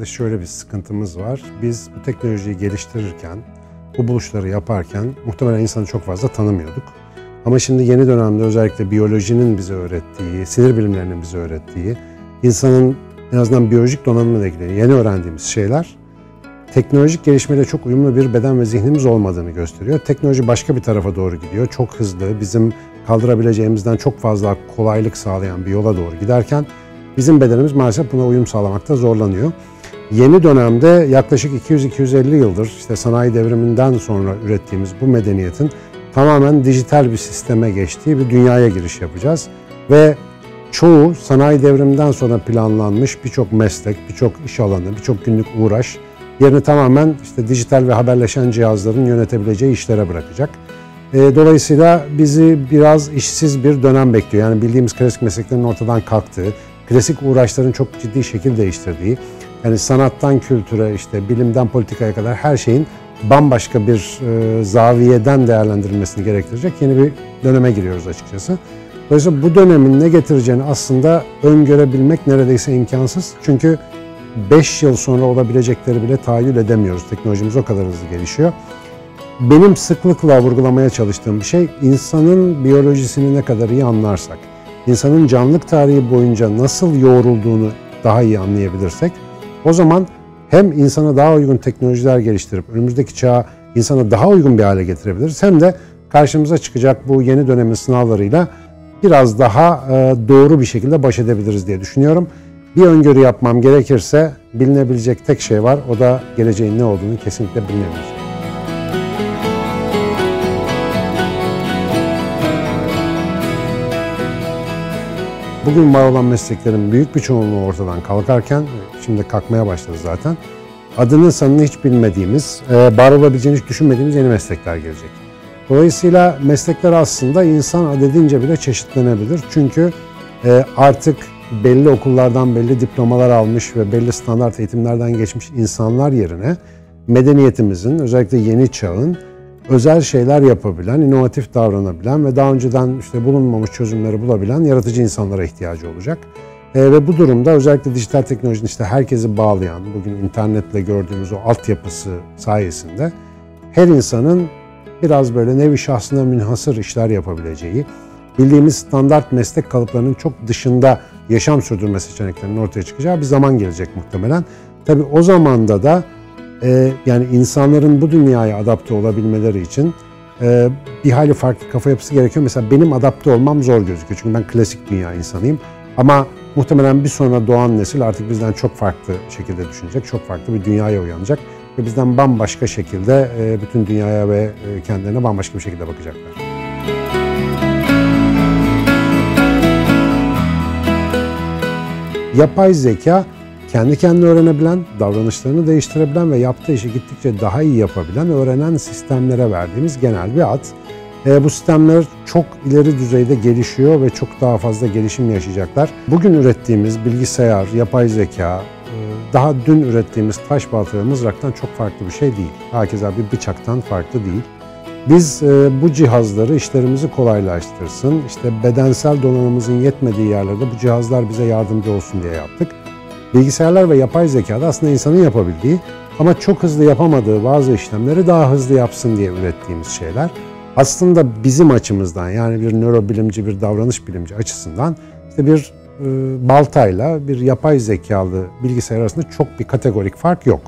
Normalde şöyle bir sıkıntımız var. Biz bu teknolojiyi geliştirirken, bu buluşları yaparken muhtemelen insanı çok fazla tanımıyorduk. Ama şimdi yeni dönemde özellikle biyolojinin bize öğrettiği, sinir bilimlerinin bize öğrettiği, insanın en azından biyolojik donanımla ilgili yeni öğrendiğimiz şeyler teknolojik gelişmeyle çok uyumlu bir beden ve zihnimiz olmadığını gösteriyor. Teknoloji başka bir tarafa doğru gidiyor. Çok hızlı, bizim kaldırabileceğimizden çok fazla kolaylık sağlayan bir yola doğru giderken bizim bedenimiz maalesef buna uyum sağlamakta zorlanıyor. Yeni dönemde yaklaşık 200-250 yıldır işte sanayi devriminden sonra ürettiğimiz bu medeniyetin tamamen dijital bir sisteme geçtiği bir dünyaya giriş yapacağız. Ve çoğu sanayi devriminden sonra planlanmış birçok meslek, birçok iş alanı, birçok günlük uğraş yerini tamamen işte dijital ve haberleşen cihazların yönetebileceği işlere bırakacak. E, dolayısıyla bizi biraz işsiz bir dönem bekliyor. Yani bildiğimiz klasik mesleklerin ortadan kalktığı, klasik uğraşların çok ciddi şekil değiştirdiği, yani sanattan kültüre, işte bilimden politikaya kadar her şeyin bambaşka bir e, zaviyeden değerlendirilmesini gerektirecek yeni bir döneme giriyoruz açıkçası. Dolayısıyla bu dönemin ne getireceğini aslında öngörebilmek neredeyse imkansız. Çünkü 5 yıl sonra olabilecekleri bile tahayyül edemiyoruz. Teknolojimiz o kadar hızlı gelişiyor. Benim sıklıkla vurgulamaya çalıştığım bir şey insanın biyolojisini ne kadar iyi anlarsak, insanın canlılık tarihi boyunca nasıl yoğrulduğunu daha iyi anlayabilirsek o zaman hem insana daha uygun teknolojiler geliştirip önümüzdeki çağa insana daha uygun bir hale getirebiliriz hem de karşımıza çıkacak bu yeni dönemin sınavlarıyla biraz daha doğru bir şekilde baş edebiliriz diye düşünüyorum. Bir öngörü yapmam gerekirse bilinebilecek tek şey var. O da geleceğin ne olduğunu kesinlikle bilmemiz. Bugün var olan mesleklerin büyük bir çoğunluğu ortadan kalkarken, şimdi kalkmaya başladı zaten, adını sanını hiç bilmediğimiz, e, var olabileceğini hiç düşünmediğimiz yeni meslekler gelecek. Dolayısıyla meslekler aslında insan adedince bile çeşitlenebilir. Çünkü e, artık belli okullardan belli diplomalar almış ve belli standart eğitimlerden geçmiş insanlar yerine medeniyetimizin, özellikle yeni çağın özel şeyler yapabilen, inovatif davranabilen ve daha önceden işte bulunmamış çözümleri bulabilen yaratıcı insanlara ihtiyacı olacak. E, ve bu durumda özellikle dijital teknolojinin işte herkesi bağlayan, bugün internetle gördüğümüz o altyapısı sayesinde her insanın biraz böyle nevi şahsına münhasır işler yapabileceği, bildiğimiz standart meslek kalıplarının çok dışında yaşam sürdürme seçeneklerinin ortaya çıkacağı bir zaman gelecek muhtemelen. Tabi o zamanda da e, yani insanların bu dünyaya adapte olabilmeleri için e, bir hali farklı kafa yapısı gerekiyor. Mesela benim adapte olmam zor gözüküyor çünkü ben klasik dünya insanıyım. Ama muhtemelen bir sonra doğan nesil artık bizden çok farklı şekilde düşünecek, çok farklı bir dünyaya uyanacak ve bizden bambaşka şekilde e, bütün dünyaya ve e, kendilerine bambaşka bir şekilde bakacaklar. Yapay zeka kendi kendine öğrenebilen, davranışlarını değiştirebilen ve yaptığı işi gittikçe daha iyi yapabilen, öğrenen sistemlere verdiğimiz genel bir ad. E, bu sistemler çok ileri düzeyde gelişiyor ve çok daha fazla gelişim yaşayacaklar. Bugün ürettiğimiz bilgisayar, yapay zeka, e, daha dün ürettiğimiz taş balta ve mızraktan çok farklı bir şey değil. Herkes bir bıçaktan farklı değil. Biz e, bu cihazları işlerimizi kolaylaştırsın, işte bedensel donanımımızın yetmediği yerlerde bu cihazlar bize yardımcı olsun diye yaptık. Bilgisayarlar ve yapay zeka da aslında insanın yapabildiği ama çok hızlı yapamadığı bazı işlemleri daha hızlı yapsın diye ürettiğimiz şeyler. Aslında bizim açımızdan yani bir nörobilimci, bir davranış bilimci açısından işte bir e, baltayla bir yapay zekalı bilgisayar arasında çok bir kategorik fark yok.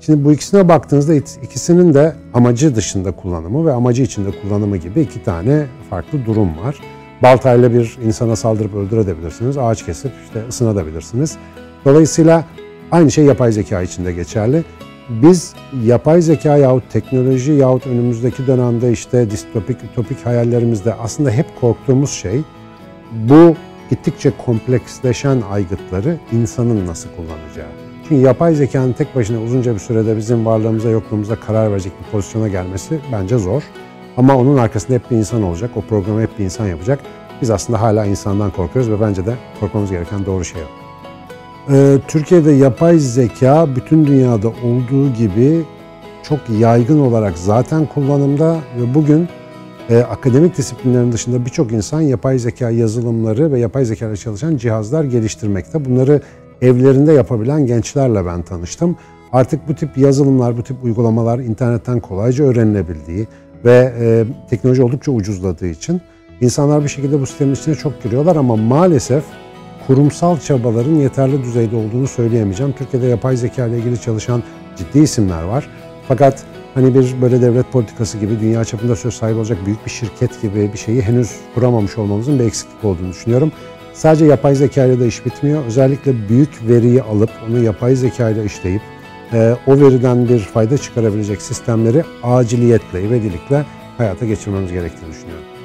Şimdi bu ikisine baktığınızda ikisinin de amacı dışında kullanımı ve amacı içinde kullanımı gibi iki tane farklı durum var. Baltayla bir insana saldırıp öldürebilirsiniz, ağaç kesip işte ısınabilirsiniz. Dolayısıyla aynı şey yapay zeka için de geçerli. Biz yapay zeka yahut teknoloji yahut önümüzdeki dönemde işte distopik, ütopik hayallerimizde aslında hep korktuğumuz şey bu gittikçe kompleksleşen aygıtları insanın nasıl kullanacağı. Çünkü yapay zekanın tek başına uzunca bir sürede bizim varlığımıza yokluğumuza karar verecek bir pozisyona gelmesi bence zor. Ama onun arkasında hep bir insan olacak. O programı hep bir insan yapacak. Biz aslında hala insandan korkuyoruz ve bence de korkmamız gereken doğru şey o. Ee, Türkiye'de yapay zeka bütün dünyada olduğu gibi çok yaygın olarak zaten kullanımda ve bugün e, akademik disiplinlerin dışında birçok insan yapay zeka yazılımları ve yapay zeka ile çalışan cihazlar geliştirmekte. Bunları evlerinde yapabilen gençlerle ben tanıştım. Artık bu tip yazılımlar, bu tip uygulamalar internetten kolayca öğrenilebildiği ve e, teknoloji oldukça ucuzladığı için insanlar bir şekilde bu sistemin içine çok giriyorlar ama maalesef kurumsal çabaların yeterli düzeyde olduğunu söyleyemeyeceğim. Türkiye'de yapay zeka ile ilgili çalışan ciddi isimler var. Fakat hani bir böyle devlet politikası gibi dünya çapında söz sahibi olacak büyük bir şirket gibi bir şeyi henüz kuramamış olmamızın bir eksiklik olduğunu düşünüyorum. Sadece yapay zeka ile de iş bitmiyor. Özellikle büyük veriyi alıp onu yapay zeka ile işleyip e, o veriden bir fayda çıkarabilecek sistemleri aciliyetle, ivedilikle hayata geçirmemiz gerektiğini düşünüyorum.